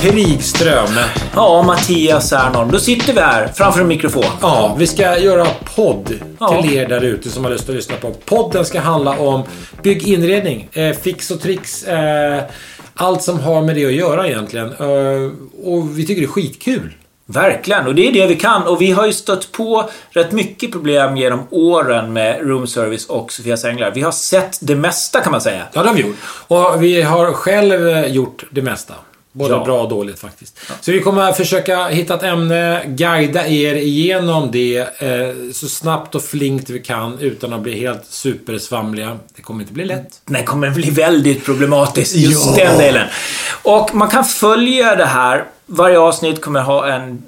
Krigström. Ja, Mattias Ernholm. Då sitter vi här framför en mikrofon. Ja, vi ska göra podd Ja. till er där ute som har lust att lyssna på. Podden ska handla om bygginredning, eh, fix och tricks. Eh, allt som har med det att göra egentligen. Eh, och vi tycker det är skitkul. Verkligen, och det är det vi kan. Och vi har ju stött på rätt mycket problem genom åren med room service och Sofias Änglar. Vi har sett det mesta kan man säga. Ja, det har vi gjort. Och vi har själv eh, gjort det mesta. Både Ja. bra och dåligt faktiskt. Så vi kommer försöka hitta ett ämne, guida er igenom det eh, så snabbt och flinkt vi kan utan att bli helt supersvamliga. Det kommer inte bli lätt. Det kommer bli väldigt problematiskt, just Ja. den delen. Och man kan följa det här. Varje avsnitt kommer ha en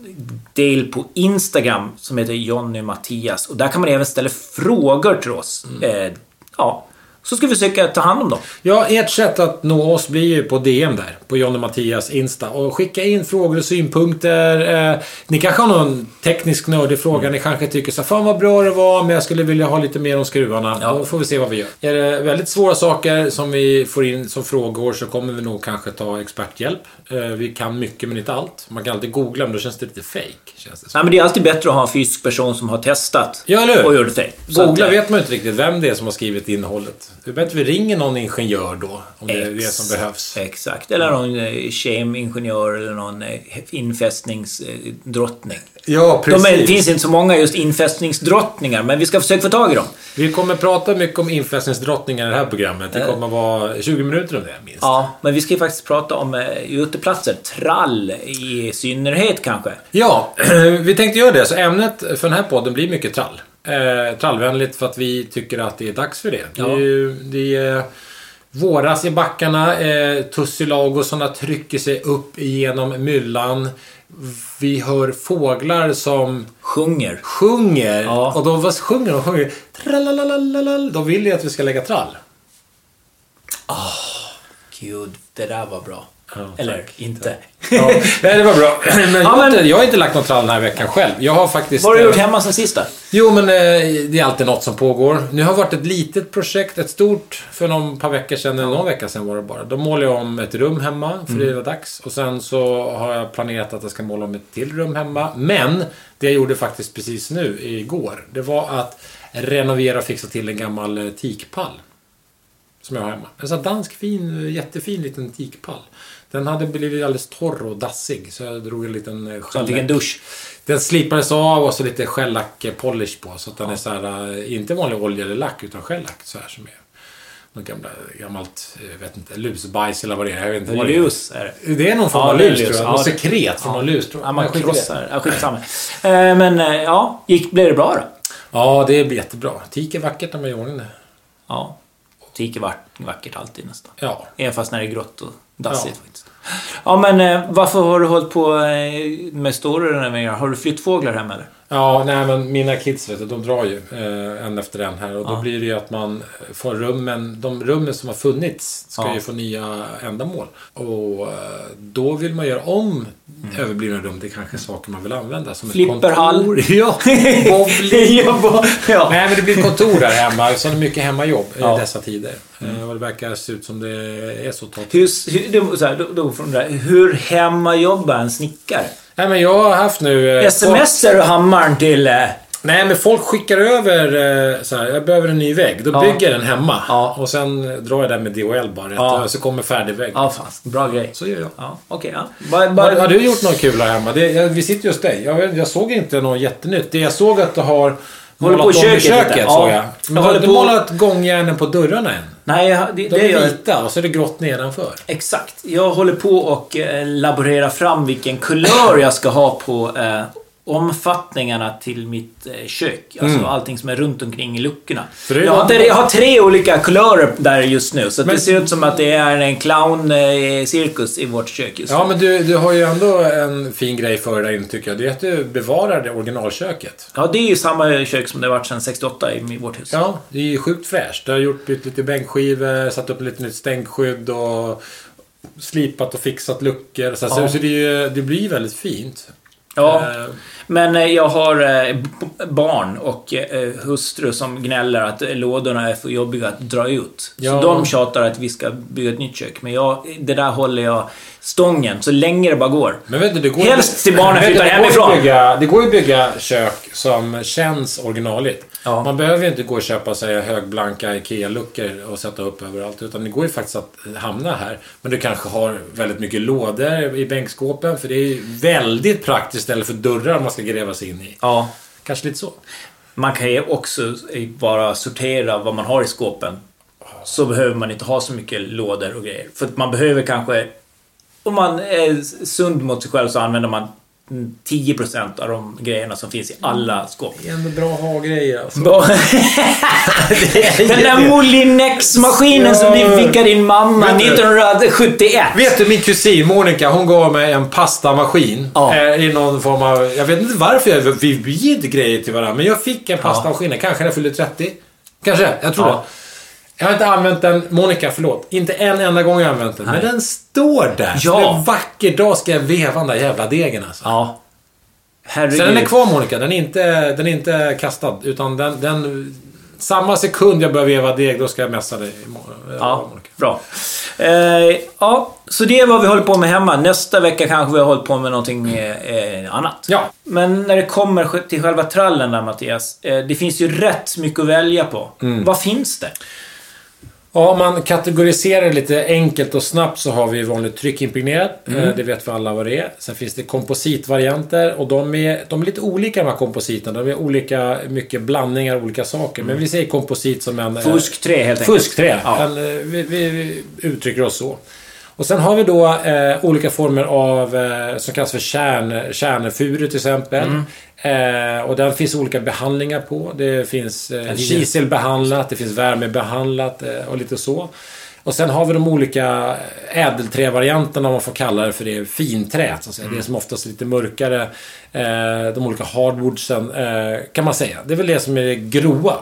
del på Instagram som heter Jonny Mattias. Och där kan man även ställa frågor till oss. Eh, ja, så ska vi försöka ta hand om dem. Ja, ert sätt att nå oss blir ju på DM där. På John och Mattias Insta. Och skicka in frågor och synpunkter. Eh, ni kanske har någon teknisk nördig fråga. Ni kanske tycker så Fan vad bra det var, men jag skulle vilja ha lite mer om skruvarna. Ja. Då får vi se vad vi gör. Är det väldigt svåra saker som vi får in som frågor så kommer vi nog kanske ta experthjälp. Eh, vi kan mycket men inte allt. Man kan alltid googla men då känns det lite fake. Känns det som. Nej, men det är alltid bättre att ha en fysisk person som har testat Ja, eller hur? och gjort det. Så Googla eh, vet man inte riktigt vem det är som har skrivit innehållet. Det är bättre vi ringer någon ingenjör då. Om det är det som behövs. Exakt. Eller någon eh, kemingenjör eller någon eh, infästningsdrottning. Ja, De är, det finns inte så många just infästningsdrottningar, men vi ska försöka få tag i dem. Vi kommer prata mycket om infästningsdrottningar i det här programmet. Det kommer vara 20 minuter om det minst. Ja, men vi ska ju faktiskt prata om eh, uteplatser. Trall i synnerhet kanske. Ja, vi tänkte göra det. Så ämnet för den här podden blir mycket trall. Eh, trallvänligt för att vi tycker att det är dags för det. Ja. Det är, ju- det är våras i backarna. Eh, Tussilagosarna trycker sig upp genom myllan. Vi hör fåglar som Sjunger. sjunger. Ja. Och de, vad sjunger de? sjunger tralalalalal. De vill ju att vi ska lägga trall. Gud, det där var bra. Ja, Eller tack. inte. Ja, nej, det var bra. Men, jag, Ja, har men- inte, jag har inte lagt någon trall den här veckan själv. Jag har faktiskt... Vad har du eh, gjort hemma sen sista? Jo, men eh, det är alltid något som pågår. Nu har varit ett litet projekt, ett stort, för någon par veckor sedan, eller någon vecka sedan var det bara. Då målade jag om ett rum hemma, för Mm. det var dags. Och sen så har jag planerat att jag ska måla om ett till rum hemma. Men, det jag gjorde faktiskt precis nu, igår, det var att renovera och fixa till en gammal eh, teakpall. Som jag har hemma. En sån dansk fin, jättefin liten teakpall. Den hade blivit alldeles torr och dassig, så jag drog en liten eh, Så han fick en dusch. den slipades av och så lite shellack-polish på. Så att den är så här, eh, inte vanlig olja eller lack, utan shellack så här som är något gamla, gammalt, eh, jag vet inte, lusbajs eller vad det är. Jag vet inte det. Lus är det. Det är någon form Ja, av det lus, lus. tror jag. Ja, Något det- sekret från någon lus, tror jag. Ja, man det. krossar. Ja, skitsamma. Eh, Men eh, ja, gick, blev det bra då? Ja, det blir jättebra. Teak är vackert när man ordning det. Ja. Teak är vack- vackert alltid nästan. Ja. Även fast när det är grått och dassigt Ja. faktiskt. Ja, men eh, varför har du hållit på eh, med stora renoveringar? Har du flyttfåglar hemma eller? Ja, nej men mina kids vet du, de drar ju eh, en efter en här och då Ja. blir det ju att man får rummen, de rummen som har funnits ska Ja. ju få nya ändamål. Och eh, då vill man göra om överblivna rum till kanske saker man vill använda som Mm. Flipperhall. ett kontor. Ja, bowling. ja. Nej, men det blir kontor där hemma, så det är mycket hemmajobb Ja. i dessa tider. Eh, och det verkar se ut som det är så. Hur, hur, då, så här, från det där, hur hemmajobbar en snickare? Nej, men jag har haft nu... eh, Smsar du hammaren till... Eh, Nej, men folk skickar över eh, så här, jag behöver en ny vägg. Då Ja. bygger jag den hemma. Ja. Och sen drar jag den med DHL bara. Ja. Så kommer färdig vägg. ja, fan. Bra grej. Så gör jag. Ja, okej. ja. Bara, Har, bara, har du gjort något kul här hemma? Det, jag, vi sitter just dig. Jag, vet- jag såg inte något jättenytt. Det jag såg att du har på målat i om i köket lite. köket. Ja. Såg jag. Men Jag har håller du på- målat gångjärnen på dörrarna än? Nej, det, De det är gör jag vita och så är det grått nedanför. Exakt. Jag håller på och eh, laborerar fram vilken kulör jag ska ha på eh, omfattningarna till mitt eh, kök. Alltså allting som är runt omkring i luckorna. Jag har, jag har tre olika kulörer där just nu. Så Men- det ser ut som att det är en clown-cirkus i vårt kök just nu. Ja, men du, du har ju ändå en fin grej för dig tycker jag. Det är att du bevarar det originalköket. Ja, det är ju samma kök som det har varit sedan 68 i vårt hus. Ja, det är ju sjukt fräscht. Du har gjort bytt lite bänkskivor, satt upp lite nytt stänkskydd och slipat och fixat luckor. Så, Ja. så det, ju, det blir väldigt fint. Ja. Eh, Men eh, jag har eh, barn och hustru som gnäller att lådorna är för jobbiga att dra ut. Ja. Så de tjatar att vi ska bygga ett nytt kök. Men jag, det där håller jag stången så länge det bara går. Men vet du, det går Helst till barnen flyttar det går ju hemifrån. att Bygga, det går ju att bygga kök som känns originaligt. Ja. Man behöver ju inte gå och köpa sig högblanka IKEA-luckor och sätta upp överallt. Utan det går ju faktiskt att hamna här. Men du kanske har väldigt mycket lådor i bänkskåpen. För det är ju väldigt praktiskt istället för dörrar man ska gräva sig in i. Ja. Kanske lite så. Man kan ju också bara sortera vad man har i skåpen. Så behöver man inte ha så mycket lådor och grejer. För att man behöver kanske... Om man är sund mot sig själv så använder man mm, 10% av de grejerna som finns i alla skåp. Det är ändå bra att ha grejer alltså. Den där Molinex-maskinen som Ja. du fick av din mamma Vet du- 1971. Vet du, min kusin Monica, hon gav mig en pastamaskin. Ja. Eh, I någon form av... Jag vet inte varför jag... Vi inte grejer till varandra. Men jag fick en pastamaskin. Kanske när jag fyllde 30. Kanske. Jag tror Ja. det. Jag har inte använt den, Monica, förlåt. Inte en enda gång har jag använt den. Men den står där. Ja. En vacker dag ska jag veva den där jävla degen alltså. Ja. Herregud. Så den är kvar Monica. Den är inte, den är inte kastad. Utan den, den... Samma sekund jag börjar veva deg, då ska jag mässa dig. Ja, Monica. bra. Eh, ja, så det är vad vi håller på med hemma. Nästa vecka kanske vi har hållit på med någonting eh, eh, annat. Ja. Men när det kommer till själva trallen där Mattias. Eh, det finns ju rätt mycket att välja på. Mm. Vad finns det? Ja, om man kategoriserar lite enkelt och snabbt så har vi vanligt tryckimpregnerad. Mm. Eh, Det vet vi alla vad det är. Sen finns det kompositvarianter och de är, de är lite olika de här kompositerna. De är olika mycket blandningar av olika saker. Men vi säger komposit som en... eh, Fuskträ helt enkelt. Fuskträ. Ja. En, eh, vi, vi, vi uttrycker oss så. Och sen har vi då eh, olika former av eh, som kallas för kärn, kärnfuru till exempel. Eh, och där finns olika behandlingar på. Det finns eh, kiselbehandlat, det finns värmebehandlat eh, och lite så. Och sen har vi de olika ädelträvarianterna, om man får kalla det för det, finträ. Så att säga. Det som oftast är lite mörkare. Eh, de olika hardwoodsen, eh, kan man säga. Det är väl det som är det groa.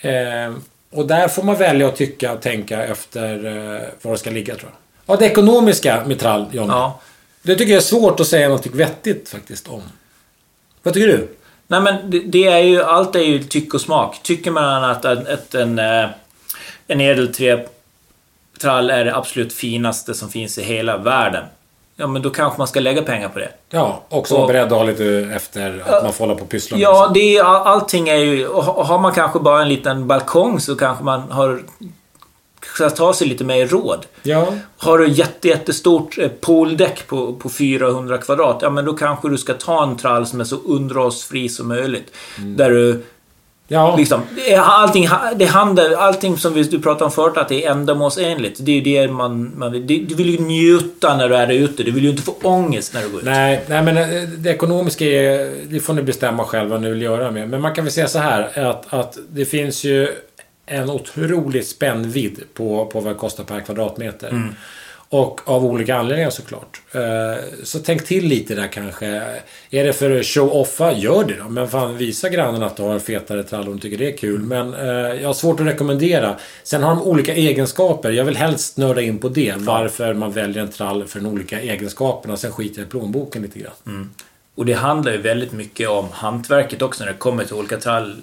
Eh, och där får man välja att tycka och tänka efter eh, var det ska ligga, tror jag. Ja, det ekonomiska med trall, Johnny. Ja. Det tycker jag är svårt att säga något vettigt faktiskt om. Vad tycker du? Nej men det, det är ju, allt är ju tyck och smak. Tycker man att, att, att en, eh, en ädelträ-trall är det absolut finaste som finns i hela världen. Ja, men då kanske man ska lägga pengar på det. Ja, Och- vara beredd att ha lite efter att man får hålla på och pyssla med Ja, det. är, all- allting är ju... Har man kanske bara en liten balkong så kanske man har... Ska ta sig lite mer råd. Ja. Har du jätte, jättestort eh, pooldäck på, på 400 kvadrat, ja men då kanske du ska ta en trall som är så underhållsfri som möjligt. Där du Ja. liksom... Allting, det handlar, allting som vi, du pratade om förut, att det är ändamålsenligt. Det är det man, man vill. Du vill ju njuta när du är ute. Du vill ju inte få ångest när du går ut. Nej, nej, men eh, det ekonomiska är, det får ni bestämma själva vad ni vill göra med. Men man kan väl säga så här att, att det finns ju en otrolig spännvidd på, på vad det kostar per kvadratmeter. Och av olika anledningar såklart. Eh, Så tänk till lite där kanske. Är det för show-offa, gör det då. Men fan visa grannarna att du har fetare trall om de tycker det är kul. Men eh, jag har svårt att rekommendera. Sen har de olika egenskaper. Jag vill helst nörda in på det. Varför man väljer en trall för de olika egenskaperna. Sen skiter jag i plånboken lite grann. Och det handlar ju väldigt mycket om hantverket också när det kommer till olika trall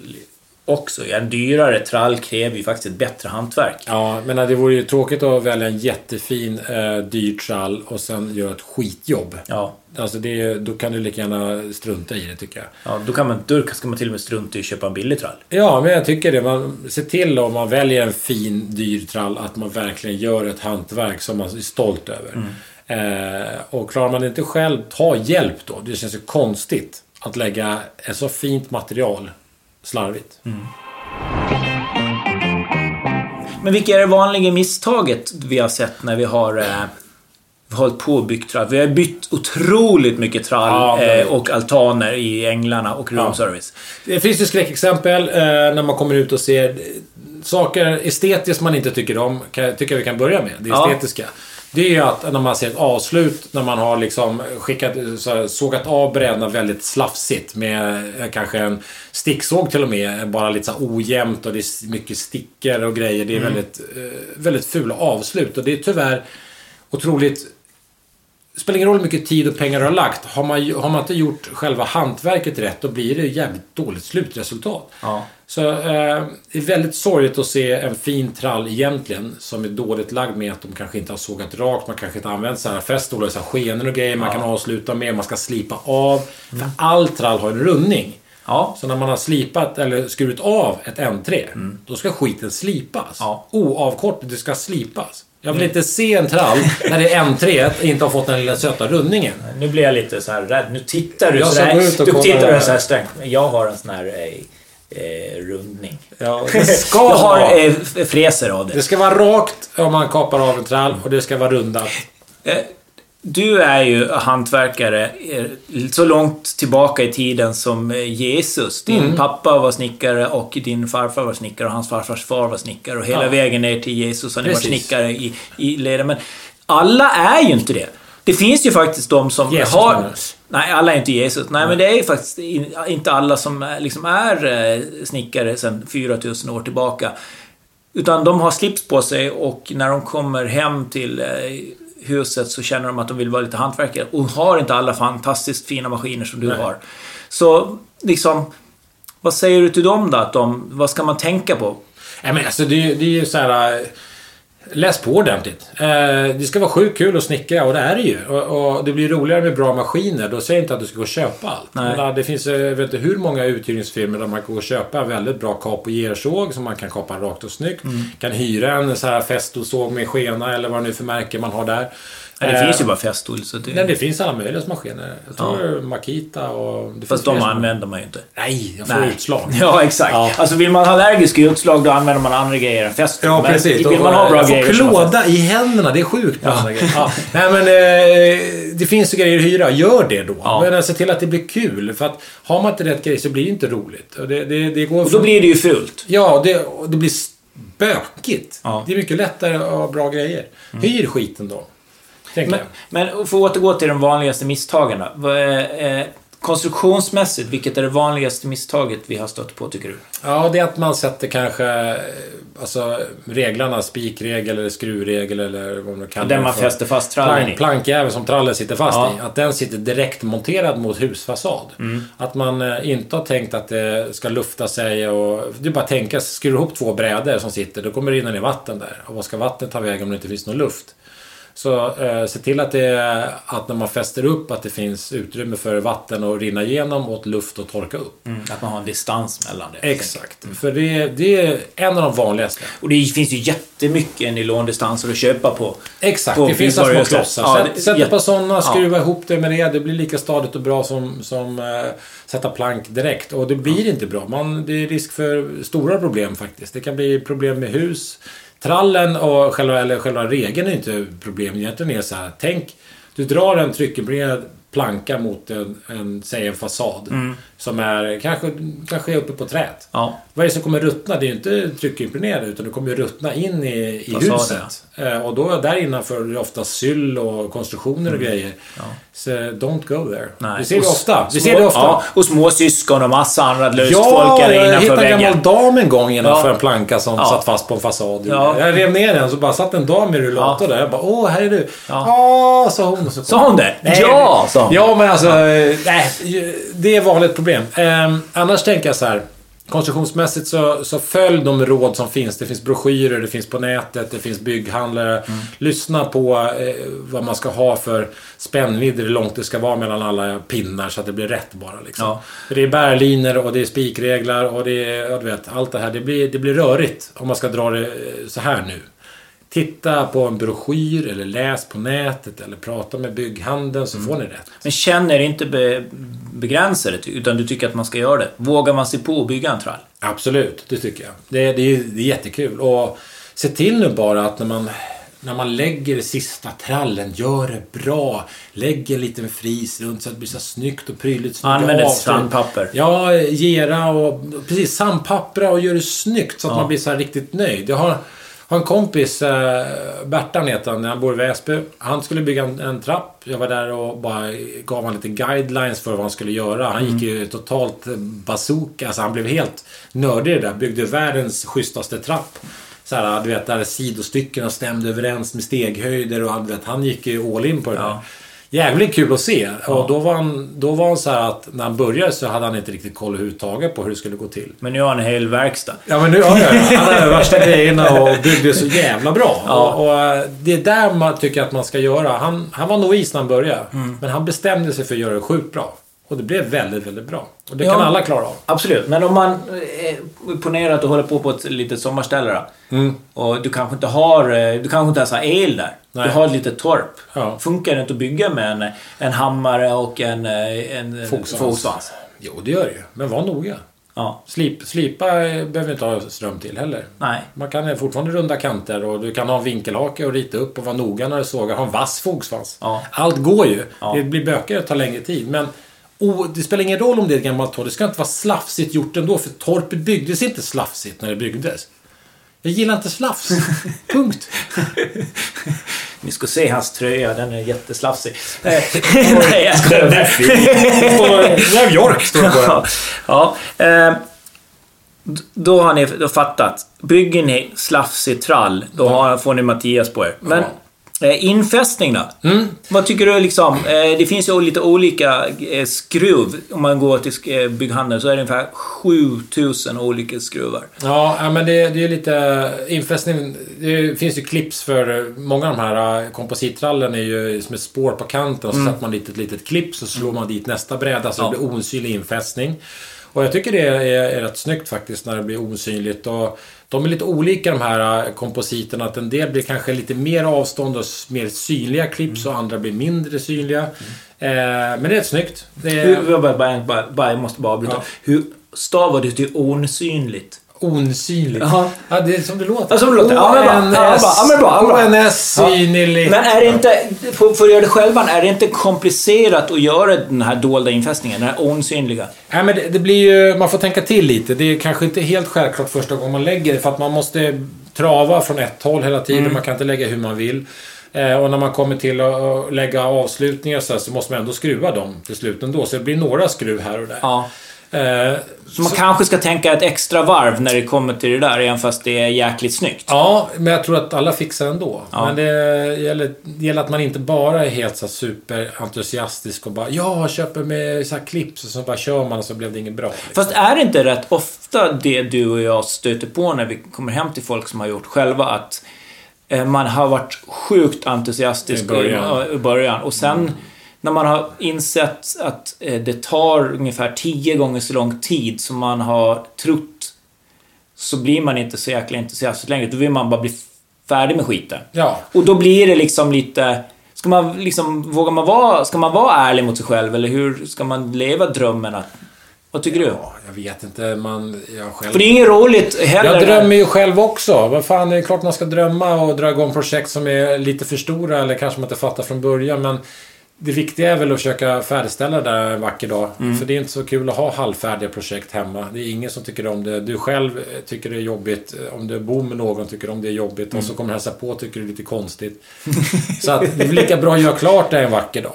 också. En dyrare trall kräver ju faktiskt ett bättre hantverk. Ja, men det vore ju tråkigt att välja en jättefin eh, dyr trall och sen göra ett skitjobb. Ja. Alltså det, då kan du lika gärna strunta i det tycker jag. Ja, då, kan man, då ska man till och med strunta i att köpa en billig trall. Ja, men jag tycker det. Man ser till om man väljer en fin, dyr trall att man verkligen gör ett hantverk som man är stolt över. Eh, och klarar man inte själv, ta hjälp då. Det känns ju konstigt att lägga ett så fint material slarvigt. Men vilka är det vanliga misstaget vi har sett när vi har eh, hållit på och byggt trall? Vi har bytt otroligt mycket trall Ja, eh, och altaner i Änglarna och roomservice. Det finns ju skräckexempel eh, när man kommer ut och ser saker estetiskt man inte tycker om. Kan, tycker jag vi kan börja med. Det Ja. Det är att när man ser ett avslut, när man har liksom skickat, här, sågat av brädorna väldigt slafsigt med eh, kanske en sticksåg till och med. Bara lite så ojämnt och det är mycket stickor och grejer. Det är väldigt, eh, väldigt fula avslut och det är tyvärr otroligt det spelar ingen roll hur mycket tid och pengar du har lagt. Har man, har man inte gjort själva hantverket rätt, då blir det jävligt dåligt slutresultat. Ja. Så eh, det är väldigt sorgligt att se en fin trall egentligen, som är dåligt lagd med att de kanske inte har sågat rakt, man kanske inte har använt så här fästolar, så här skenor och grejer man kan avsluta med, man ska slipa av. För all trall har en rundning. Ja. Så när man har slipat eller skurit av ett N3, då ska skiten slipas. Ja. Oavkortat, det ska slipas. Jag vill inte se en trall när det N3 inte har fått den lilla söta rundningen. Nu blir jag lite så här rädd. Nu tittar du Jag så här. och Du tittar det. så här strängt. Jag har en sån här eh, rundning. Ja, det ska jag har eh, fräser av det. Det ska vara rakt om man kapar av en trall och det ska vara rundat. Eh, Du är ju hantverkare eh, så långt tillbaka i tiden som eh, Jesus. Din Mm. pappa var snickare och din farfar var snickare och hans farfars far var snickare. Och hela Ja. vägen ner till Jesus har ni varit snickare i, i leden. Men alla är ju inte det. Det finns ju faktiskt de som Jesus har... menar? Nej, alla är inte Jesus. Nej, men det är ju faktiskt in- inte alla som liksom är eh, snickare sedan 4000 år tillbaka. Utan de har slips på sig och när de kommer hem till eh, huset så känner de att de vill vara lite hantverkare och har inte alla fantastiskt fina maskiner som du Nej. har. Så liksom, vad säger du till dem då? Att de, vad ska man tänka på? Nej, men alltså det, det är ju så här... Läs på ordentligt. Eh, det ska vara sjukt kul att snickra och det är det ju. Och, det blir roligare med bra maskiner. Då säger jag inte att du ska gå och köpa allt. Nej. Det finns, eh, jag vet inte hur många uthyrningsfirmor där man kan gå och köpa en väldigt bra kap och gersåg som man kan kapa rakt och snyggt. Mm. Kan hyra en så här festosåg med skena eller vad det nu för märke man har där. Nej, det Eh, finns ju bara festool. Så det, Nej, det finns alla möjliga maskiner. Jag tror Makita och... Det fast de använder man ju inte. Nej, jag får Nej. utslag. Ja, exakt. Ja. Alltså vill man ha allergiska utslag då använder man andra grejer än festool. Ja, Men precis. Vill man ha bra jag får grejer man klåda i händerna. Det är sjukt med såna grejer. Ja. Nej, men eh, det finns ju grejer att hyra. Gör det då. Ja. Men se till att det blir kul. För att har man inte rätt grej så blir det inte roligt. Och det, det, det går Och då från- blir det ju fult. Ja, det, det blir spökigt. Ja. Mm. Det är mycket lättare att ha bra grejer. Hyr skiten då. Men, men för att återgå till de vanligaste misstagen då. Eh, Konstruktionsmässigt, vilket är det vanligaste misstaget vi har stött på tycker du? Ja, det är att man sätter kanske eh, alltså, reglarna, spikregel eller skruvregel eller vad man Där det man fäster fast trallen Plank, i. plankjäveln som trallen sitter fast Ja. i. Att den sitter direkt monterad mot husfasad. Mm. Att man eh, inte har tänkt att det ska lufta sig och... Det är bara att tänka, skruva ihop två brädor som sitter, då kommer det rinna ner vatten där. Och vad ska vattnet ta vägen om det inte finns någon luft? Så eh, se till att, det, att när man fäster upp att det finns utrymme för vatten att rinna igenom och luft att torka upp. Att man har en distans mellan det. Exakt. För det, det är en av de vanligaste. Och det finns ju jättemycket nylondistanser att köpa på. Exakt, På det finns små klossar. Ja, Sätt, ja. ett par sådana, Ja. skruva ihop det med det. Det blir lika stadigt och bra som, som eh, sätta plank direkt. Och det blir inte bra. Man, det är risk för stora problem faktiskt. Det kan bli problem med hus. Trallen och själva, eller själva regeln är inte problem. Egentligen är det så här, tänk, du drar en tryckimpregnerad planka mot en, en, säg en fasad. Som är kanske, kanske är uppe på träet. Ja. Vad är det som kommer ruttna? Det är ju inte tryckimpregnerat utan det kommer ju ruttna in i, i huset. Eh, och då där innanför är det ofta syll och konstruktioner och grejer. Så don't go there. Mm. Nej. Det ser vi Och ofta. Vi små- ser det ofta. Ja, och små syskon och massa andra löst Ja, folkare jag innanför hittade en väggen. gammal dam en gång innanför Ja. en planka som Ja. satt fast på en fasad. Ja. Jag rev ner den så bara satt en dam i rullator Ja. där. Jag bara, åh, här är du. Ja. Ja, sa hon. Så Sa hon det? Nej, ja, sa Ja, men alltså... eh, Nej, det är ett vanligt problem. Eh, annars tänker jag så här. Konstruktionsmässigt så, så följ de råd som finns. Det finns broschyrer, det finns på nätet, det finns bygghandlare. Mm. Lyssna på eh, vad man ska ha för spännvidd, hur långt det ska vara mellan alla pinnar så att det blir rätt bara. Liksom. Ja. För det är bärliner och det är spikreglar och det är, ja, du vet, allt det här. Det blir, det blir rörigt om man ska dra det eh, så här nu. Titta på en broschyr eller läs på nätet eller prata med bygghandeln så får ni rätt. Men känner inte be, begränsade, utan du tycker att man ska göra det. Vågar man sig på att bygga en trall? Absolut, det tycker jag. Det, det, är, det är jättekul. Och se till nu bara att när man, när man lägger sista trallen, gör det bra. Lägg en liten fris runt så att det blir så snyggt och prydligt. Använd ett sandpapper. Ja, gera och precis sandpappra och gör det snyggt så att Ja. man blir så här riktigt nöjd. Jag har, har en kompis, eh, Bertan heter han, han bor i Väsby. Han skulle bygga en, en trapp. Jag var där och bara gav honom lite guidelines för vad han skulle göra. Han gick ju totalt bazooka. Alltså han blev helt nördig där. Byggde världens schysstaste trapp. Så här, du vet, där sidostyckena stämde överens med steghöjder och du vet, han gick ju all in på det där. Ja. jävligt kul att se. Och då var, han, då var han så att när han började så hade han inte riktigt koll överhuvudtaget på hur det skulle gå till. Men nu har han en hel verkstad. Ja men nu har jag Han hade värsta grejerna och byggde så jävla bra. Ja. Och, och eh, det är där man tycker att man ska göra. Han, han var novis när han började. Mm. Men han bestämde sig för att göra det sjukt bra. Och det blev väldigt, väldigt bra. Och det Ja. kan alla klara av. Absolut, men om man... Eh, ponera att du håller på på ett litet sommarställe då. Mm. Och du kanske inte har... eh, Du kanske inte ens har el där. Nej. Du har ett litet torp. Ja. Funkar det inte att bygga med en, en hammare och en, eh, en Fogsvans. fogsvans? Jo, det gör det ju. Men var noga. Ja. Slip, slipa eh, behöver inte ha ström till heller. Nej. Man kan eh, fortfarande runda kanter och du kan ha en vinkelhake och rita upp och vara noga när du sågar. Ha en vass fogsvans. Ja. Allt går ju. Ja. Det blir bökigare och tar längre tid. Men oh, det spelar ingen roll om det är ett gammalt torp. Det ska inte vara slafsigt gjort ändå. För torpet byggdes inte slafsigt när det byggdes. Jag gillar inte slafs. Punkt. Ni ska se hans tröja, den är jätteslafsig. Nej, jag skojar. Den är fin. Och New York står det på. Ja, ja eh, då har ni då fattat. Bygger ni slafsig trall, då har, får ni Mattias på er. Men eh, infästning då? Mm. Vad tycker du liksom? Eh, det finns ju lite olika eh, skruv. Om man går till eh, bygghandeln så är det ungefär 7000 olika skruvar. Ja, men det, det är lite infästning. Det finns ju clips för många av de här komposittrallen är ju som ett spår på kanten och så sätter man dit ett litet klipp så slår man dit nästa bräda så Ja. det blir osynlig infästning. Och jag tycker det är, är rätt snyggt faktiskt när det blir osynligt. Och de är lite olika de här äh, kompositerna. Att en del blir kanske lite mer avstånd och mer synliga clips och andra blir mindre synliga. Eh, men det är rätt snyggt. Det är Hur, jag, bara, bara, bara, jag måste bara avbryta. Ja. Hur stavar du till osynligt? Osynligt. Jaha. Ja, det är som det låter. Ja, som det låter. Ja, men bra. Ja. Ja, men. Ja. ONS synligt. Men är det inte, för, för att göra det själva, är det inte komplicerat att göra den här dolda infästningen? Den här osynliga? Nej, men det, det blir ju, man får tänka till lite. Det är kanske inte helt självklart första gången man lägger det. För att man måste trava från ett håll hela tiden. Mm. Man kan inte lägga hur man vill. Eh, och när man kommer till att att lägga avslutningar så, här, så måste man ändå skruva dem till slut ändå. Så det blir några skruv här och där. Ja. Eh, Så man kanske ska tänka ett extra varv när det kommer till det där, även fast det är jäkligt snyggt. Ja, men jag tror att alla fixar ändå. Ja. Men det gäller, det gäller att man inte bara är helt så superentusiastisk och bara ja, köper med så här clips och så bara kör man och så blev det inget bra. liksom. Fast är det inte rätt ofta det du och jag stöter på när vi kommer hem till folk som har gjort själva att eh, man har varit sjukt entusiastisk I början. i, i början och sen när man har insett att eh, det tar ungefär tio gånger så lång tid som man har trott så blir man inte så jäkla entusiastisk längre. Då vill man bara bli färdig med skiten. Ja, Och då blir det liksom lite... Ska man liksom, vågar man vara, ska man vara ärlig mot sig själv eller hur ska man leva drömmen? Att, vad tycker du? ja, jag vet inte. Man, jag själv... För det är inget roligt heller. Jag drömmer ju själv också. Vad fan, det är klart man ska drömma och dra igång projekt som är lite för stora eller kanske man inte fattar från början. Men det viktiga är väl att försöka färdigställa det där en vacker dag. Mm. För det är inte så kul att ha halvfärdiga projekt hemma. Det är ingen som tycker om det. Du själv eh, tycker det är jobbigt. Om du bor med någon tycker om det är jobbigt. Mm. Och så kommer hälsa på tycker det är lite konstigt. så att det är lika bra att göra klart det en vacker dag.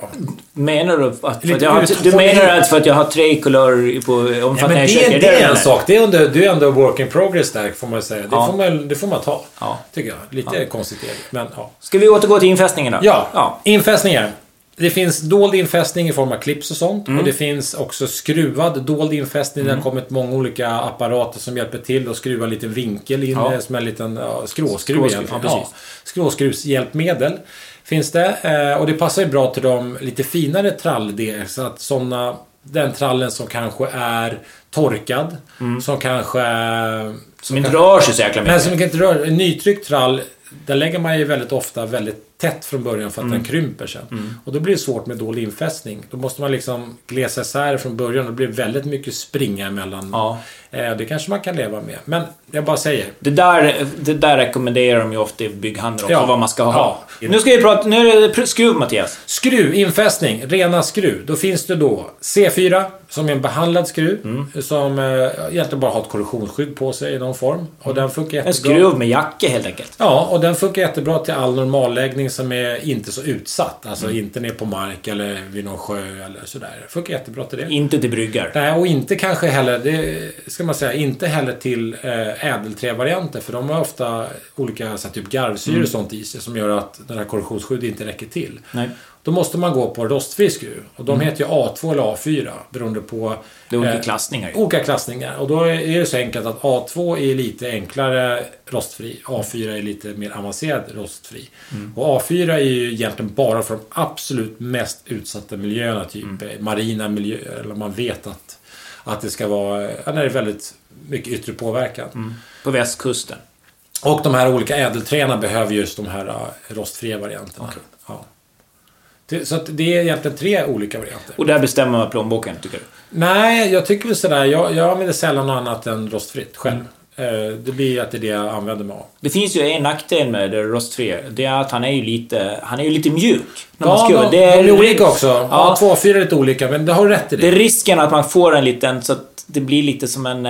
Menar du att, Lite jag har, du menar att för att jag har tre kulör på Ja, omfattningen men i det, köket? det är en sak. Det är, ändå, det är ändå work in progress där, får man säga. Det, Ja. får, man, det får man ta. Ja. Tycker jag. Lite konstigt är det. Men ja. Ska vi återgå till infästningen då? Ja, ja. infästningar. Det finns dold infästning i form av clips och sånt. Mm. Och det finns också skruvad dold infästning. Det har kommit många olika apparater som hjälper till att skruva en liten vinkel in Ja. eh, som en liten ja, skråskruv. Skråskruv, ja, precis. Skråskruvshjälpmedel finns det. Eh, och det passar ju bra till de lite finare tralldelar. Så att såna, den trallen som kanske är torkad. Som kanske... Mm. Som inte rör sig så jäkla Nej, mycket. som inte rör. En nytryckt trall, där lägger man ju väldigt ofta väldigt tätt från början för att Mm. den krymper sen. Och då blir det svårt med dålig infästning. Då måste man liksom glesa isär från början och det blir väldigt mycket springa emellan. Ja. Eh, det kanske man kan leva med. Men jag bara säger. Det där, det där rekommenderar de ju ofta i bygghandeln också, Ja. vad man ska ha. Ja. Nu ska vi prata... Nu är det skruv, Mattias. Skruv, infästning, rena skruv. Då finns det då C4 som är en behandlad skruv. Mm. Som eh, egentligen bara har ett korrosionsskydd på sig i någon form. Och den funkar En jättebra. skruv med jacka helt enkelt. Ja, och den funkar jättebra till all normalläggning som är inte så utsatt. Alltså Mm. inte ner på mark eller vid någon sjö eller sådär. Funkar jättebra till det. Inte till bryggar. Nej, och inte kanske heller, det ska man säga, inte heller till eh, ädelträvarianter. För de har ofta olika så här, typ garvsyre Mm. och sånt i sig som gör att den här korrosionsskyddet inte räcker till. Nej. Då måste man gå på rostfri skruv. Och de heter ju A2 eller A4 beroende på Det är olika eh, klassningar olika klassningar. Och då är det så enkelt att A2 är lite enklare rostfri. A4 är lite mer avancerad rostfri. Och A4 är ju egentligen bara för de absolut mest utsatta miljöerna. Typ eh, marina miljöer. Eller man vet att, att det ska vara... När det är väldigt mycket yttre påverkan. På västkusten. Och de här olika ädelträna behöver just de här uh, rostfria varianterna. Ja. Så att det är egentligen tre olika varianter. Och där bestämmer man plånboken, tycker du? Nej, jag tycker väl sådär. Jag, jag använder sällan något annat än rostfritt själv. Mm. Eh, Det blir att det är det jag använder mig av. Det finns ju en nackdel med det rostfria. Det är att han är ju lite, han är ju lite mjuk. När man Ja, skruvar. de, det är, de är olika också. Ja. Ja, två och fyra är lite olika, men det har rätt i det. Det är risken att man får en liten, så att det blir lite som en...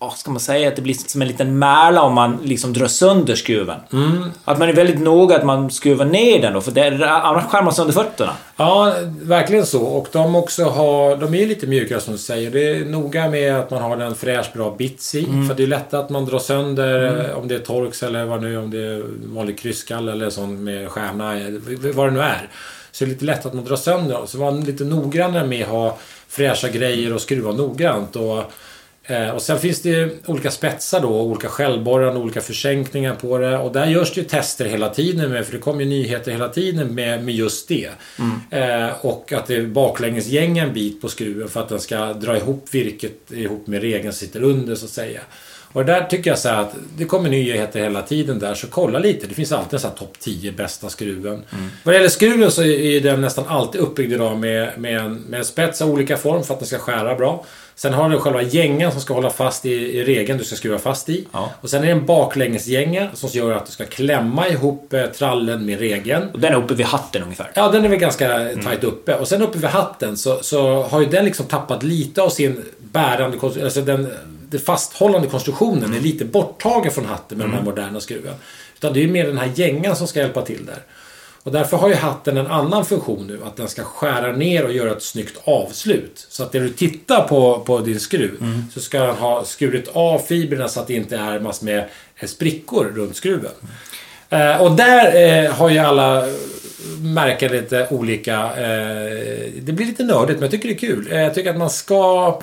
Vad ska man säga? Att det blir som en liten märla om man liksom drar sönder skruven. Mm. Att man är väldigt noga att man skruvar ner den då, för det, annars skär man sönder fötterna. Ja, verkligen så. Och de också har... De är lite mjukare som du säger. Det är noga med att man har en fräsch, bra bits i. Mm. För det är lätt att man drar sönder, eh, om det är Torx eller vad nu, om det är vanlig krysskall eller sån med stjärna, eh, vad det nu är. Så det är lite lätt att man drar sönder dem. Så var lite noggrannare med att ha fräscha grejer och skruva noggrant. Och, och sen finns det olika spetsar då, olika skällborrar och olika försänkningar på det. Och där görs det ju tester hela tiden med, för det kommer ju nyheter hela tiden med, med just det. Eh, och att det baklängesgänga en bit på skruven för att den ska dra ihop virket ihop med regeln som sitter under så att säga. Och där tycker jag så att det kommer nyheter hela tiden där, så kolla lite. Det finns alltid en sån här topp 10 bästa skruven. Vad det gäller skruven så är den nästan alltid uppbyggd idag med, med, en, med en spets av olika form för att den ska skära bra. Sen har du själva gängen som ska hålla fast i, i regeln du ska skruva fast i. Ja. Och sen är det en baklängesgänge som gör att du ska klämma ihop eh, trallen med regeln. Och den är uppe vid hatten ungefär. Ja, den är väl ganska tajt uppe. Och sen uppe vid hatten så, så har ju den liksom tappat lite av sin bärande. Alltså den, den fasthållande konstruktionen är lite borttagen från hatten med de här moderna skruven. Utan det är ju mer den här gängan som ska hjälpa till där. Och därför har ju hatten en annan funktion nu. Att den ska skära ner och göra ett snyggt avslut. Så att när du tittar på, på din skruv så ska den ha skurit av fibrerna så att det inte är massor med eh, sprickor runt skruven. Eh, och där eh, har ju alla märken lite olika... Eh, det blir lite nördigt, men jag tycker det är kul. Eh, jag tycker att man ska...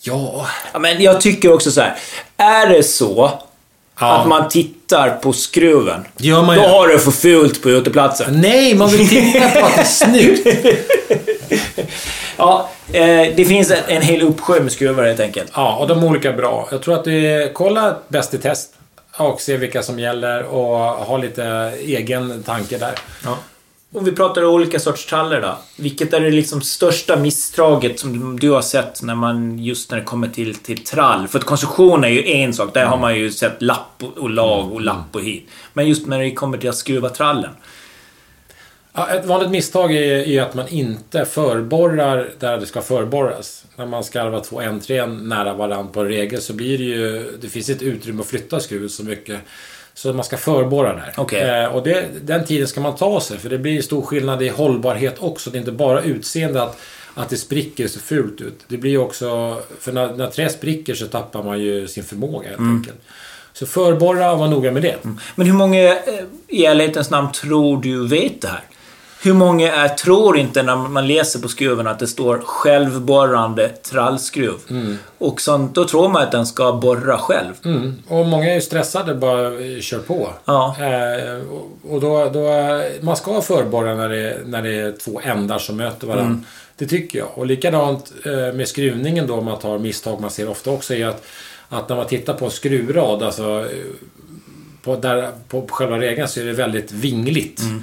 Ja... Ja, men jag tycker också så här. Är det så Ja. att man tittar på skruven, Gör man då ju. har du för fult på uteplatsen. Nej, man vill titta på att det är snyggt. Ja, eh, det finns en, hel uppsjö med skruvar helt enkelt. Ja, och de är olika bra. Jag tror att det är... Kolla Bäst i test. Och se vilka som gäller och ha lite egen tanke där. Ja. Om vi pratar olika sorts traller då. Vilket är det liksom största misstaget som du har sett när man just när det kommer till, till trall? För att konstruktion är ju en sak. Där har man ju sett lapp och, lag och lapp och hit. Men just när det kommer till att skruva trallen. Ja, ett vanligt misstag är, är att man inte förborrar där det ska förborras. När man skarvar två N3 nära varandra på en regel så blir det ju... Det finns ett utrymme att flytta skruven så mycket. Så man ska förborra där. Okej. Eh, och det, den tiden ska man ta sig för det blir stor skillnad i hållbarhet också. Det är inte bara utseende att, att det spricker så fult ut. Det blir också... För när, när trä spricker så tappar man ju sin förmåga helt enkelt. Så förborra och var noga med det. Men hur många eh, i ärlighetens namn tror du vet det här? Hur många är, tror inte när man läser på skruven att det står självborrande trallskruv? Och sånt, då tror man att den ska borra själv. Mm. Och många är ju stressade bara eh, kör på. Ja. Eh, och- och då, då, man ska förborra när det, när det är två ändar som möter varandra. Mm. Det tycker jag. Och likadant eh, med skruvningen då, om man tar misstag man ser ofta också, är att, att när man tittar på en skruvrad, alltså eh, på, där, på själva regeln så är det väldigt vingligt. Mm.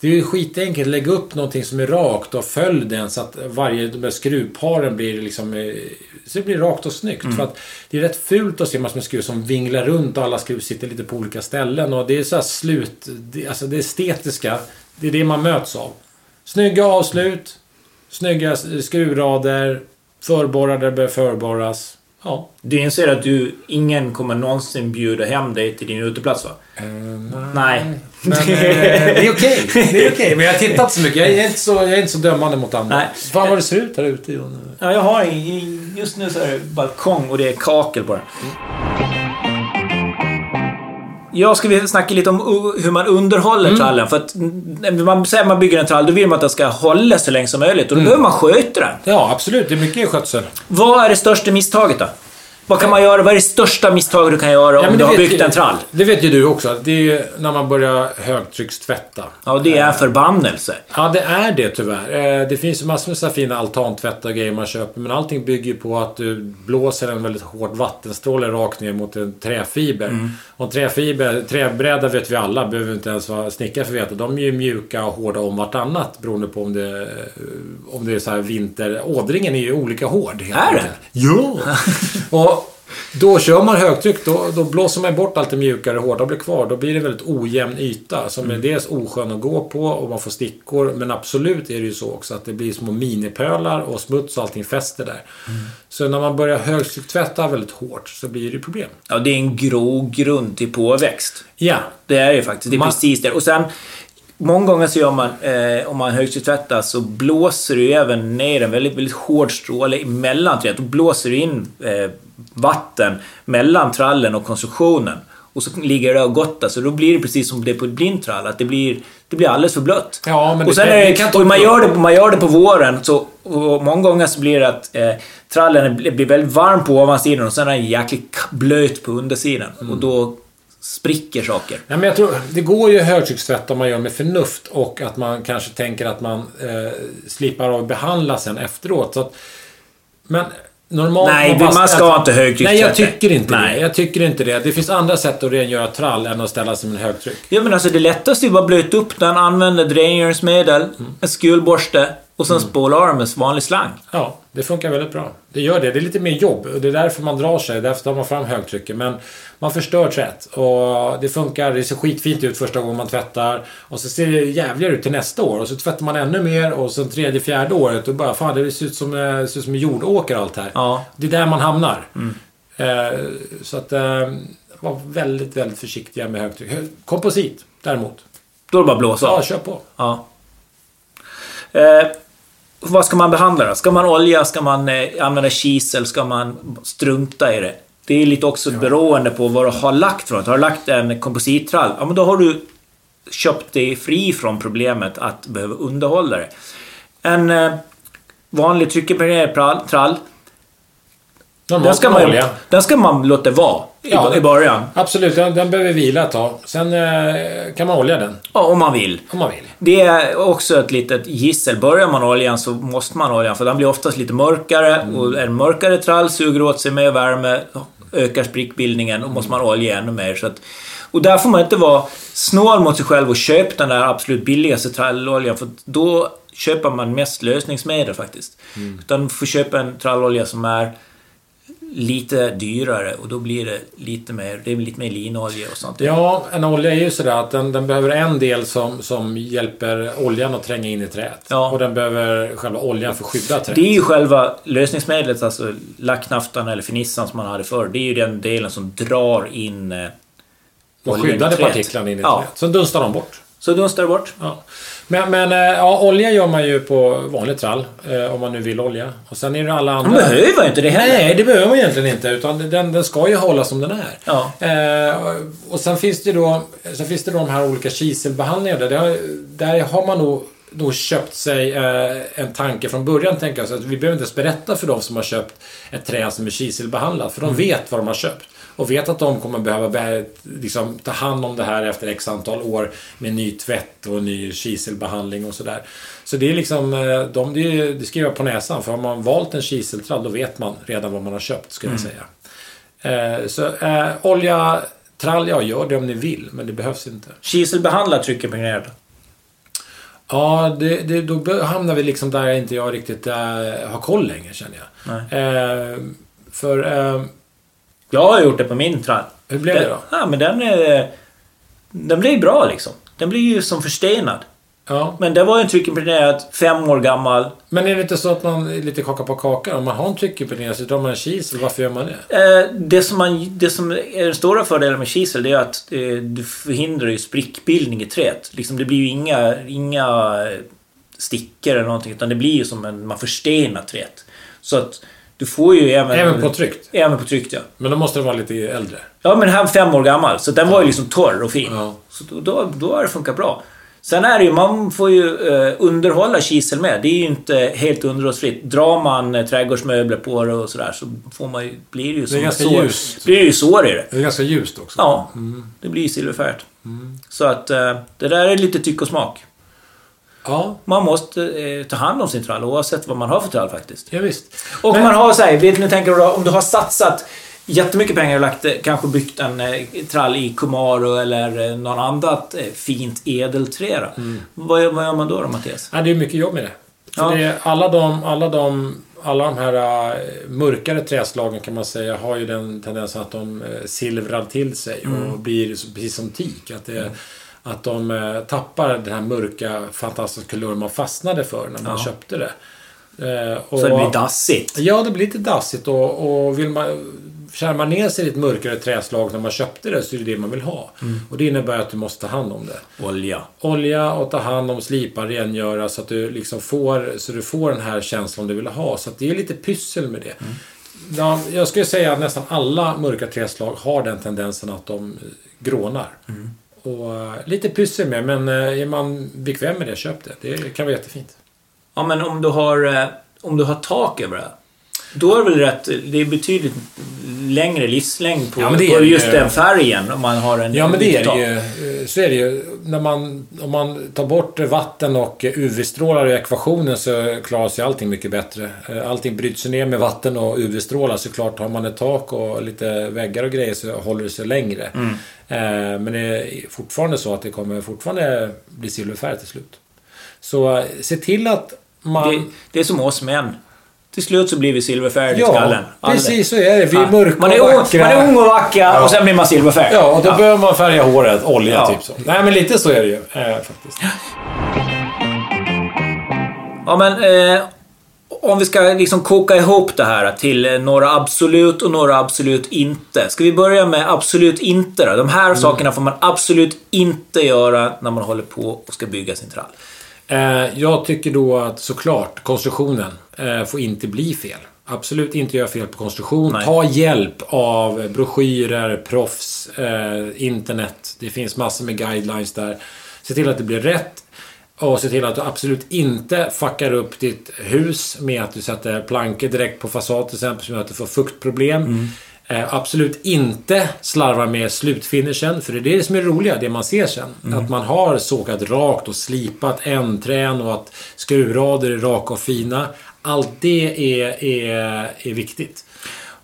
Det är ju skitenkelt. Lägg upp någonting som är rakt och följ den så att varje de här skruvparen blir liksom... eh, Så det blir rakt och snyggt. Mm. För att det är rätt fult att se massor med skruv som vinglar runt och alla skruv sitter lite på olika ställen. Och det är så här slut... Det, alltså det estetiska, det är det man möts av. Snygga avslut, snygga skruvrader, förborrar där det bör förborras. Ja. Du inser att du, ingen kommer någonsin bjuda hem dig till din uteplats va? Nej. Men eh, det är okej. Det är okej. Men jag har tittat så mycket. Jag är inte så, jag är inte så dömande mot andra. Nej. Fan vad det ser ut här ute Jon. Ja, jag har just nu så är det balkong och det är kakel på den. Jag ska vi snacka lite om hur man underhåller Mm. trallen. För att när man säger man bygger en trall, då vill man att den ska hålla så länge som möjligt. Och Mm. då behöver man sköta den. Ja, absolut. Det är mycket skötsel. Vad är det största misstaget då? Vad kan man göra? Vad är det största misstaget du kan göra om du har byggt ju- en trall? Det vet ju du också. Det är ju när man börjar högtryckstvätta. Ja, det är en förbannelse. Ja, det är det tyvärr. Eh, Det finns ju massor med så fina altantvättar och grejer man köper. Men allting bygger ju på att du blåser en väldigt hård vattenstråle rakt ner mot en träfiber. Mm. Och träfiber, träbräda vet vi alla, behöver inte ens vara snickare för att veta. De är ju mjuka och hårda om vartannat beroende på om det, om det är så här vinter. Ådringen är ju olika hård. helt Är det? enkelt. Ja! och då kör man högtryck, då, då blåser man bort allt det mjukare och hårda blir kvar. Då blir det väldigt ojämn yta som är dels oskön att gå på och man får stickor. Men absolut är det ju så också att det blir små minipölar och smuts och allting fäster där. Så när man börjar högtrycktvätta väldigt hårt så blir det problem. Ja, det är en grogrund till påväxt. Ja, Det är det faktiskt. Det är Man- precis det. Och sen, många gånger så gör man, eh, om man högtryckstvättar, så blåser du även ner en väldigt, väldigt hård stråle emellan träet. Då blåser du in eh, vatten mellan trallen och konstruktionen. Och så ligger det och gottar, så då blir det precis som det är på ett blindtrall, att det blir, det blir alldeles för blött. Ja, men och det sen kan- är det det, kan och man, gör det, man gör det på våren, så och många gånger så blir det att eh, trallen blir väldigt varm på ovansidan och sen är den jäkligt blöt på undersidan. Mm. Och då spricker saker. Nej, men jag tror, det går ju att högtryckstvätta om man gör med förnuft och att man kanske tänker att man eh, slipper av behandla sen efteråt. Så att, men normalt... Nej, bara- man ska inte högtryckstvätta. Nej, jag tycker inte Nej. det. Jag tycker inte det. Det finns andra sätt att rengöra trall än att ställa sig med högtryck. Ja men alltså det lättaste är ju att blöta upp den, använda drengöringsmedel, en skulborste och sen spola av den med vanlig slang. Ja, det funkar väldigt bra. Det gör det. Det är lite mer jobb det är därför man drar sig. Därför tar man fram högtrycket. Men man förstör tvätt. Och det funkar. Det ser skitfint ut första gången man tvättar. Och så ser det jävligare ut till nästa år. Och så tvättar man ännu mer. Och sen tredje, fjärde året. Och bara fan, det ser ut som, eh, det ser ut som jordåker allt här. Ja. Det är där man hamnar. Eh, så att... Eh, var väldigt, väldigt försiktiga med högtryck. Hö- Komposit däremot. Då är det bara att blåsa Ja, kör på. Ja. Eh, vad ska man behandla då? Ska man olja? Ska man eh, använda kisel? Ska man strunta i det? Det är lite också beroende på vad du har lagt för något. Har du lagt en komposittrall, ja men då har du köpt dig fri från problemet att behöva underhålla det. En eh, vanlig tryckimpregnerad trall, den ska, man, olja. den ska man låta vara Ja, i början. Absolut, den, den behöver vila ett tag. Sen eh, kan man olja den. Ja, om man vill. Om man vill. Det är också ett litet gissel. Börjar man oljan så måste man oljan för den blir oftast lite mörkare och en mörkare trall suger åt sig mer värme, ökar sprickbildningen och måste man olja ännu mer. Så att, och där får man inte vara snål mot sig själv och köpa den där absolut billigaste tralloljan för då köper man mest lösningsmedel faktiskt. Utan får köpa en trallolja som är lite dyrare och då blir det lite mer, det är lite mer linolja och sånt. Ja, en olja är ju sådär att den, den behöver en del som, som hjälper oljan att tränga in i träet. Ja. Och den behöver själva oljan för att skydda träet. Det är ju själva lösningsmedlet, alltså lacknaftan eller fernissan som man hade förr. Det är ju den delen som drar in eh, De skyddade partiklarna in i Ja. träet. Sen dunstar de bort. Så dunstar det bort. Ja. Men, men eh, ja, olja gör man ju på vanlig trall. Eh, om man nu vill olja. Och sen är det alla andra... Man behöver ju inte det heller. Nej, det behöver man egentligen inte. Utan den, den ska ju hålla som den är. Ja. Eh, och sen finns det då sen finns det då de här olika kiselbehandlingarna. Där, har- där har man nog, nog köpt sig eh, en tanke från början, tänker jag. Så att vi behöver inte ens berätta för de som har köpt ett trä som är kiselbehandlat. För de vet vad de har köpt. Och vet att de kommer behöva liksom, ta hand om det här efter x antal år med ny tvätt och ny kiselbehandling och sådär. Så det är liksom, eh, de, det, är- det skriver jag på näsan. För har man valt en kiseltrall, då vet man redan vad man har köpt, skulle jag säga. Eh, så eh, olja, trall, ja, gör det om ni vill, men det behövs inte. Kiselbehandlat tryckimpregnerad. Ja, det, det, då hamnar vi liksom där inte jag riktigt eh, har koll längre, känner jag. Eh, för, eh, Jag har gjort det på min trall. hur blev det då? Ja, men den är... Den blir bra liksom. Den blir ju som förstenad. Ja. Men det var ju en tryckimpregnerad, fem år gammal. Men är det inte så att man är lite kaka på kaka? Om man har en tryckimpregnering så drar man en kisel, varför gör man det? Eh, det, som man, det som är den stora fördelen med kisel det är att eh, du förhindrar ju sprickbildning i träet. Liksom, det blir ju inga, inga stickor eller någonting utan det blir ju som en... Man förstenar träet. Så att Du får ju även... Även på tryckt. Även på tryckt, ja. Men då måste den vara lite äldre. Ja, men den här är fem år gammal. Så den var ju liksom torr och fin. Ja. Så då, då har det funkat bra. Sen är det ju, man får ju eh, underhålla kisel med. Det är ju inte helt underhållsfritt. Drar man eh, trädgårdsmöbler på det och sådär så får man ju, blir det ju som ett ganska sår. ljust. blir det ju sår i det. Det är ganska ljust också. Ja, det blir ju silverfärgat. Så att eh, det där är lite tyck och smak. Ja, Man måste eh, ta hand om sin trall oavsett vad man har för trall faktiskt. ja visst. Och Men- man har så här, vet ni, tänker om du har satsat jättemycket pengar och lagt, eh, kanske byggt en eh, trall i Kumaro eller eh, någon annat eh, fint edelträ då. Vad, gör- vad gör man då då Mattias? Ja, det är mycket jobb med det. Ja. det alla, de, alla, de, alla de här mörkare träslagen kan man säga har ju den tendensen att de silvrar till sig och blir så- precis som teak. Att, det, att de tappar den här mörka fantastiska kulören man fastnade för när man Ja. köpte det. Och, Så det blir dassigt. Ja, det blir lite dassigt och, och vill man... Känner man ner sig i ett mörkare träslag när man köpte det så är det det man vill ha. Och det innebär att du måste ta hand om det Olja. olja och ta hand om, slipa, rengöra så att du liksom får, så du får den här känslan du vill ha. Så det är lite pyssel med det. Ja, jag skulle säga att nästan alla mörka träslag har den tendensen att de grånar. Och eh, lite pyssel med, men eh, är man bekväm med det, köp det. Det kan vara jättefint. Ja, men om du har, eh, om du har tak över det. Då är det väl rätt, det är betydligt längre livslängd på, Ja, på just ju. den färgen om man har en Ja, men det är det ju. Så är det ju. När man, om man tar bort vatten och UV-strålar i ekvationen så klarar sig allting mycket bättre. Eh, Allting bryts ner med vatten och UV-strålar. Såklart har man ett tak och lite väggar och grejer så håller det sig längre. Eh, Men det är fortfarande så att det kommer fortfarande bli silverfärg till slut. Så eh, se till att man... Det, det är som oss män. Till slut så blir vi silverfärgade i ja, skallen. Alla. precis så är det. Vi är Ja. mörka man är, och vackra. man är ung och vacker Ja. och sen blir man silverfärgad. Ja, och då behöver man färga håret. Olja, Ja. typ så. Nej, men lite så är det ju eh, faktiskt. Ja, men eh, om vi ska liksom koka ihop det här till eh, några absolut och några absolut inte. Ska vi börja med absolut inte då? De här Mm. sakerna får man absolut inte göra när man håller på och ska bygga sin trall. Eh, jag tycker då att såklart konstruktionen eh, får inte bli fel. Absolut inte göra fel på konstruktion. Nej. Ta hjälp av broschyrer, proffs, eh, internet. Det finns massor med guidelines där. Se till att det blir rätt. Och se till att du absolut inte fuckar upp ditt hus med att du sätter plankor direkt på fasad till exempel som gör att du får fuktproblem. Eh, absolut inte slarva med slutfinishen, för det är det som är roliga, det man ser sen. Att man har sågat rakt och slipat ändträn och att skruvrader är raka och fina. Allt det är, är, är viktigt.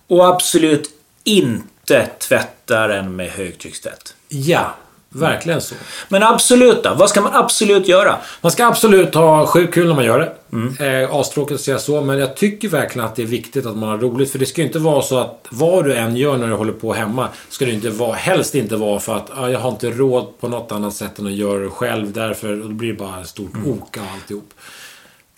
Och absolut inte tvätta den med högtryckstvätt. Ja, verkligen så. Men absolut då? Vad ska man absolut göra? Man ska absolut ha sjukt kul när man gör det. Eh, astråkigt att säga så, men jag tycker verkligen att det är viktigt att man har roligt. För det ska ju inte vara så att vad du än gör när du håller på hemma, ska det inte vara, helst inte vara för att ah, jag har inte råd på något annat sätt än att göra det själv. Därför, och då blir det bara ett stort ok och alltihop.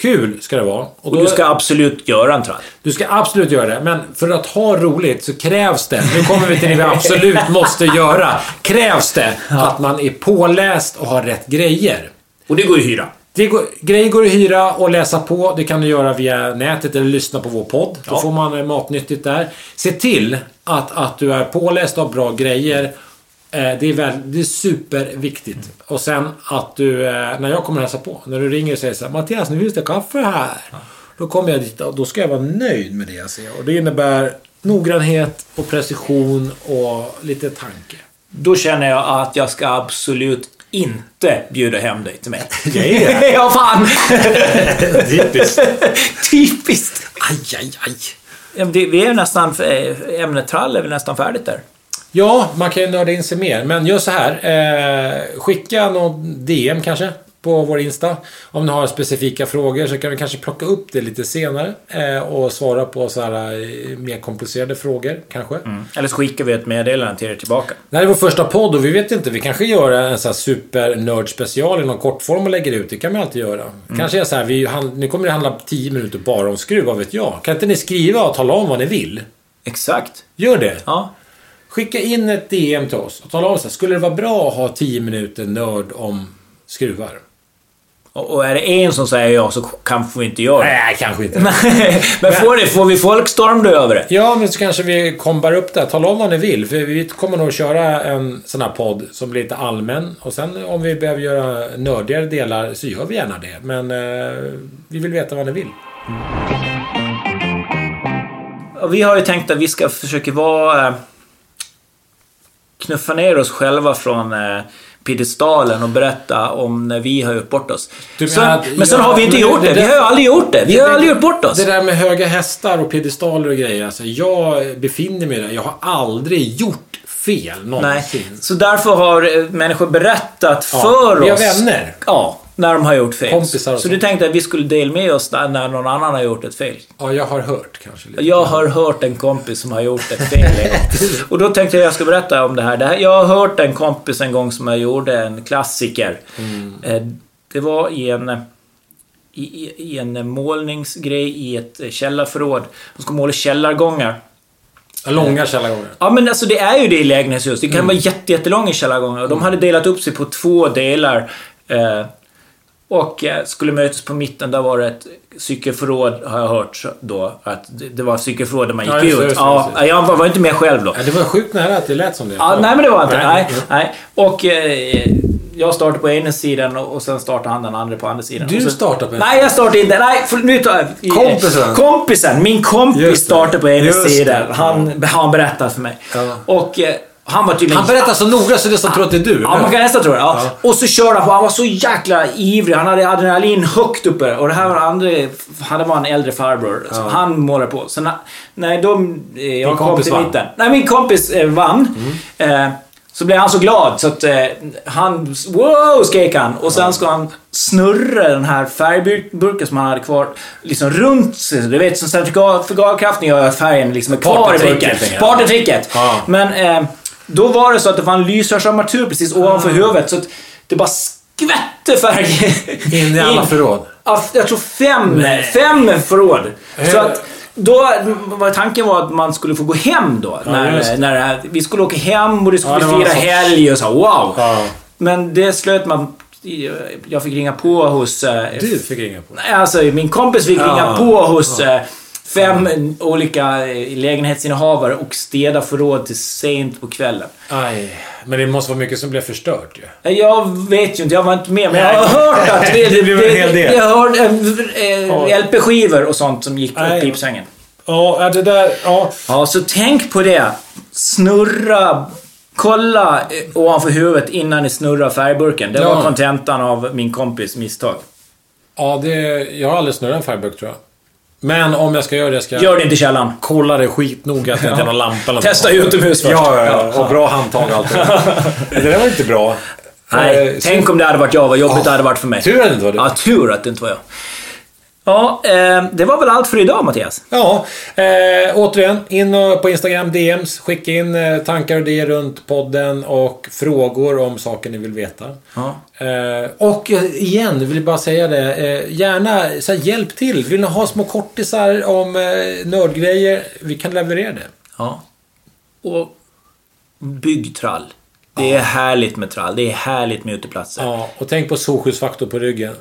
Kul ska det vara. Och du ska absolut göra en trall. Du ska absolut göra det, men för att ha roligt så krävs det, nu kommer vi till det vi absolut måste göra, krävs det att man är påläst och har rätt grejer. Och det går ju att hyra. Det går, grejer går att hyra och läsa på. Det kan du göra via nätet eller lyssna på vår podd. Då Ja. får man eh, matnyttigt där. Se till att, att du är påläst och har bra grejer. Eh, Det är, väl, det är superviktigt. Och sen att du, eh, när jag kommer hälsa på, när du ringer och säger så här, Mattias, nu finns det kaffe här. Då kommer jag dit och då ska jag vara nöjd med det jag ser. Och det innebär noggrannhet och precision och lite tanke. Då känner jag att jag ska absolut inte bjuda hem dig till mig. Jag är det. ja, fan! Typiskt. Typiskt! Aj, aj, aj. Ja, det- Vi är nästan... eh, Ämnet trall är väl nästan färdigt där. Ja, man kan ju nörda in sig mer. Men gör så här. Eh, skicka någon DM kanske på vår Insta. Om ni har specifika frågor så kan vi kanske plocka upp det lite senare. Eh, och svara på så här eh, mer komplicerade frågor kanske. Eller så skickar vi ett meddelande till er tillbaka. Det här är vår första podd och vi vet inte. Vi kanske gör en sån här super special i någon kortform och lägger ut. Det kan vi alltid göra. Kanske är så här. Vi, nu kommer det handla 10 minuter bara om skruv, vad vet jag. Kan inte ni skriva och tala om vad ni vill? Exakt. Gör det. Ja. Skicka in ett DM till oss och tala om så här, skulle det vara bra att ha 10 minuter nörd om skruvar? Och, är det en som säger ja så kanske vi inte gör det. Nej, kanske inte. men får, det, får vi folkstorm då över det? Ja, men så kanske vi kombar upp det. Tala om vad ni vill. För vi kommer nog köra en sån här podd som blir lite allmän. Och sen om vi behöver göra nördigare delar så gör vi gärna det. Men eh, vi vill veta vad ni vill. Och vi har ju tänkt att vi ska försöka vara... Knuffa ner oss själva från eh, piedestalen och berätta om när vi har gjort bort oss. Menar att- men sen har vi inte gjort det- det. det- Vi har ju aldrig gjort det. Vi har aldrig gjort bort oss. Det där med höga hästar och piedestaler och grejer. Alltså, jag befinner mig där. Jag har aldrig gjort fel Nej. någonsin. Så därför har eh, människor berättat Ja, för vi har oss. vänner. Ja, när de har gjort fel. Kompisar och så så. du tänkte att vi skulle dela med oss när, när någon annan har gjort ett fel? Ja, jag har hört kanske lite. Jag har hört en kompis som har gjort ett fel en gång. Och då tänkte jag att jag ska berätta om det här. det här. Jag har hört en kompis en gång som jag gjorde en klassiker. Eh, Det var i en, i, i- en målningsgrej i ett källarförråd. De ska måla källargångar. Långa källargångar. Ja men alltså det är ju det i lägenhetshus. Det kan vara jätte, jättelånga källargångar. Och de hade delat upp sig på två delar. Och eh, skulle mötas på mitten. Där var det ett cykelförråd, har jag hört då. Att det var cykelförråd där man gick Ja, ut. det, ja, det. jag var, inte med själv då. Ja, det var sjukt nära att det lät som det. Ja, nej men det var inte. Nej, Nej. nej. Och eh, jag startade på ena sidan och, sen startade han den andra på andra sidan. Du så, startade på en- Nej, jag startade inte. Nej, för nu tar jag... Kompisen? Kompisen! Min kompis startade på ena sidan. Han, han berättade för mig. Ja. Och eh, han var tydligen... Han berättar så noga så det som tror att det är du. Ja, man kan nästan tro det. Ja. Ja. Och så körde han på. Han var så jäkla ivrig. Han hade adrenalin högt uppe. Och det här var andra... Han var en äldre farbror. Så han målade på. Så när, när de... eh, Jag kom kompis till mitten. Nej, min kompis eh, vann. Eh, så blev han så glad så att eh, han... Wow! skrek han. Och sen ska han snurra den här färgburken som han hade kvar liksom runt sig. Du vet, som centrifugalkraften gör att färgen liksom är kvar i burken. Partytricket! Ja. Men eh, då var det så att det var en lysrörsarmatur precis ovanför huvudet. Så att det bara skvätte färg In i alla förråd. Ja, Jag tror fem, fem förråd. Så att då var tanken var att man skulle få gå hem då. just när, när här, vi skulle åka hem och det skulle Ja, det fira sorts- helg och så. Wow! Ja. Men det slöt man... Jag fick ringa på hos... eh, Du fick ringa på. Nej, Alltså, min kompis fick Ja. ringa på hos eh, fem olika eh, lägenhetsinnehavare och städa förråd till sent på kvällen. Aj. Men det måste vara mycket som blev förstört ju. Jag vet ju inte, jag var inte med, men jag har hört att det, Det blev en hel del. Jag hörde eh, eh, LP-skivor och sånt som gick på Nej. pipsängen. Ja, det där... Ja. Ja, så tänk på det. Snurra... Kolla eh, ovanför huvudet innan ni snurrar färgburken. Det Ja. var kontentan av min kompis misstag. Ja, det... Jag har aldrig snurrat en färgburk tror jag. Men om jag ska göra det ska jag Gör det inte i källaren. kolla det skitnoga att det inte är någon lampa eller Testa något. utomhus först. Ja, ja, ja. Och bra handtag alltid. det där var inte bra. Nej, Eh, tänk om det hade varit jag. Vad jobbigt det hade varit för mig. Tur att det inte var du. Ja, tur att det inte var jag. Ja, eh, det var väl allt för idag Mattias? Ja, eh, återigen. In på Instagram, DMs. Skicka in eh, tankar och idéer runt podden och frågor om saker ni vill veta. Ja. Och igen, vill jag bara säga det. Gärna så här, hjälp till. Vill ni ha små kortisar om nördgrejer? Vi kan leverera det. Ja. Och bygg trall. Det är härligt med trall. Det är härligt med uteplatser. Ja, och tänk på solskyddsfaktor på ryggen.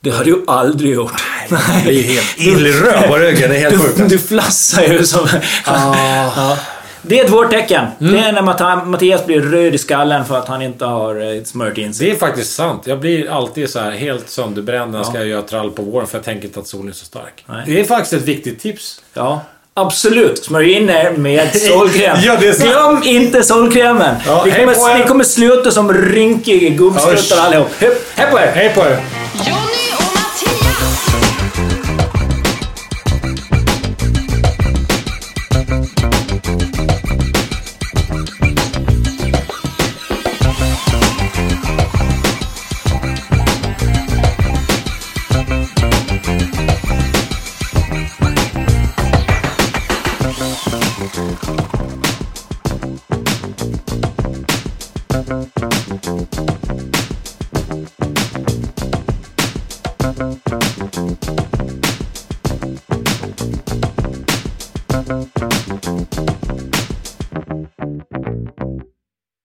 Det har du aldrig gjort. Det är ju helt illröd på ryggen. Det är helt Du, du flassar ju som... Ja. Det är ett vårtecken. Mm. Det är när Matt- Mattias blir röd i skallen för att han inte har eh, smört in sig. Det är faktiskt sant. Jag blir alltid så här helt sönderbränd när jag ska göra trall på våren för jag tänker inte att solen är så stark. Nej. Det är faktiskt ett viktigt tips. Ja. Absolut. Smörj in er med solkräm. Ja, det är sant. Glöm inte solkrämen. Ja, ni, kommer, er. ni kommer sluta som rynkiga gubbstruttar allihop. Hej hej på er! Hej på er!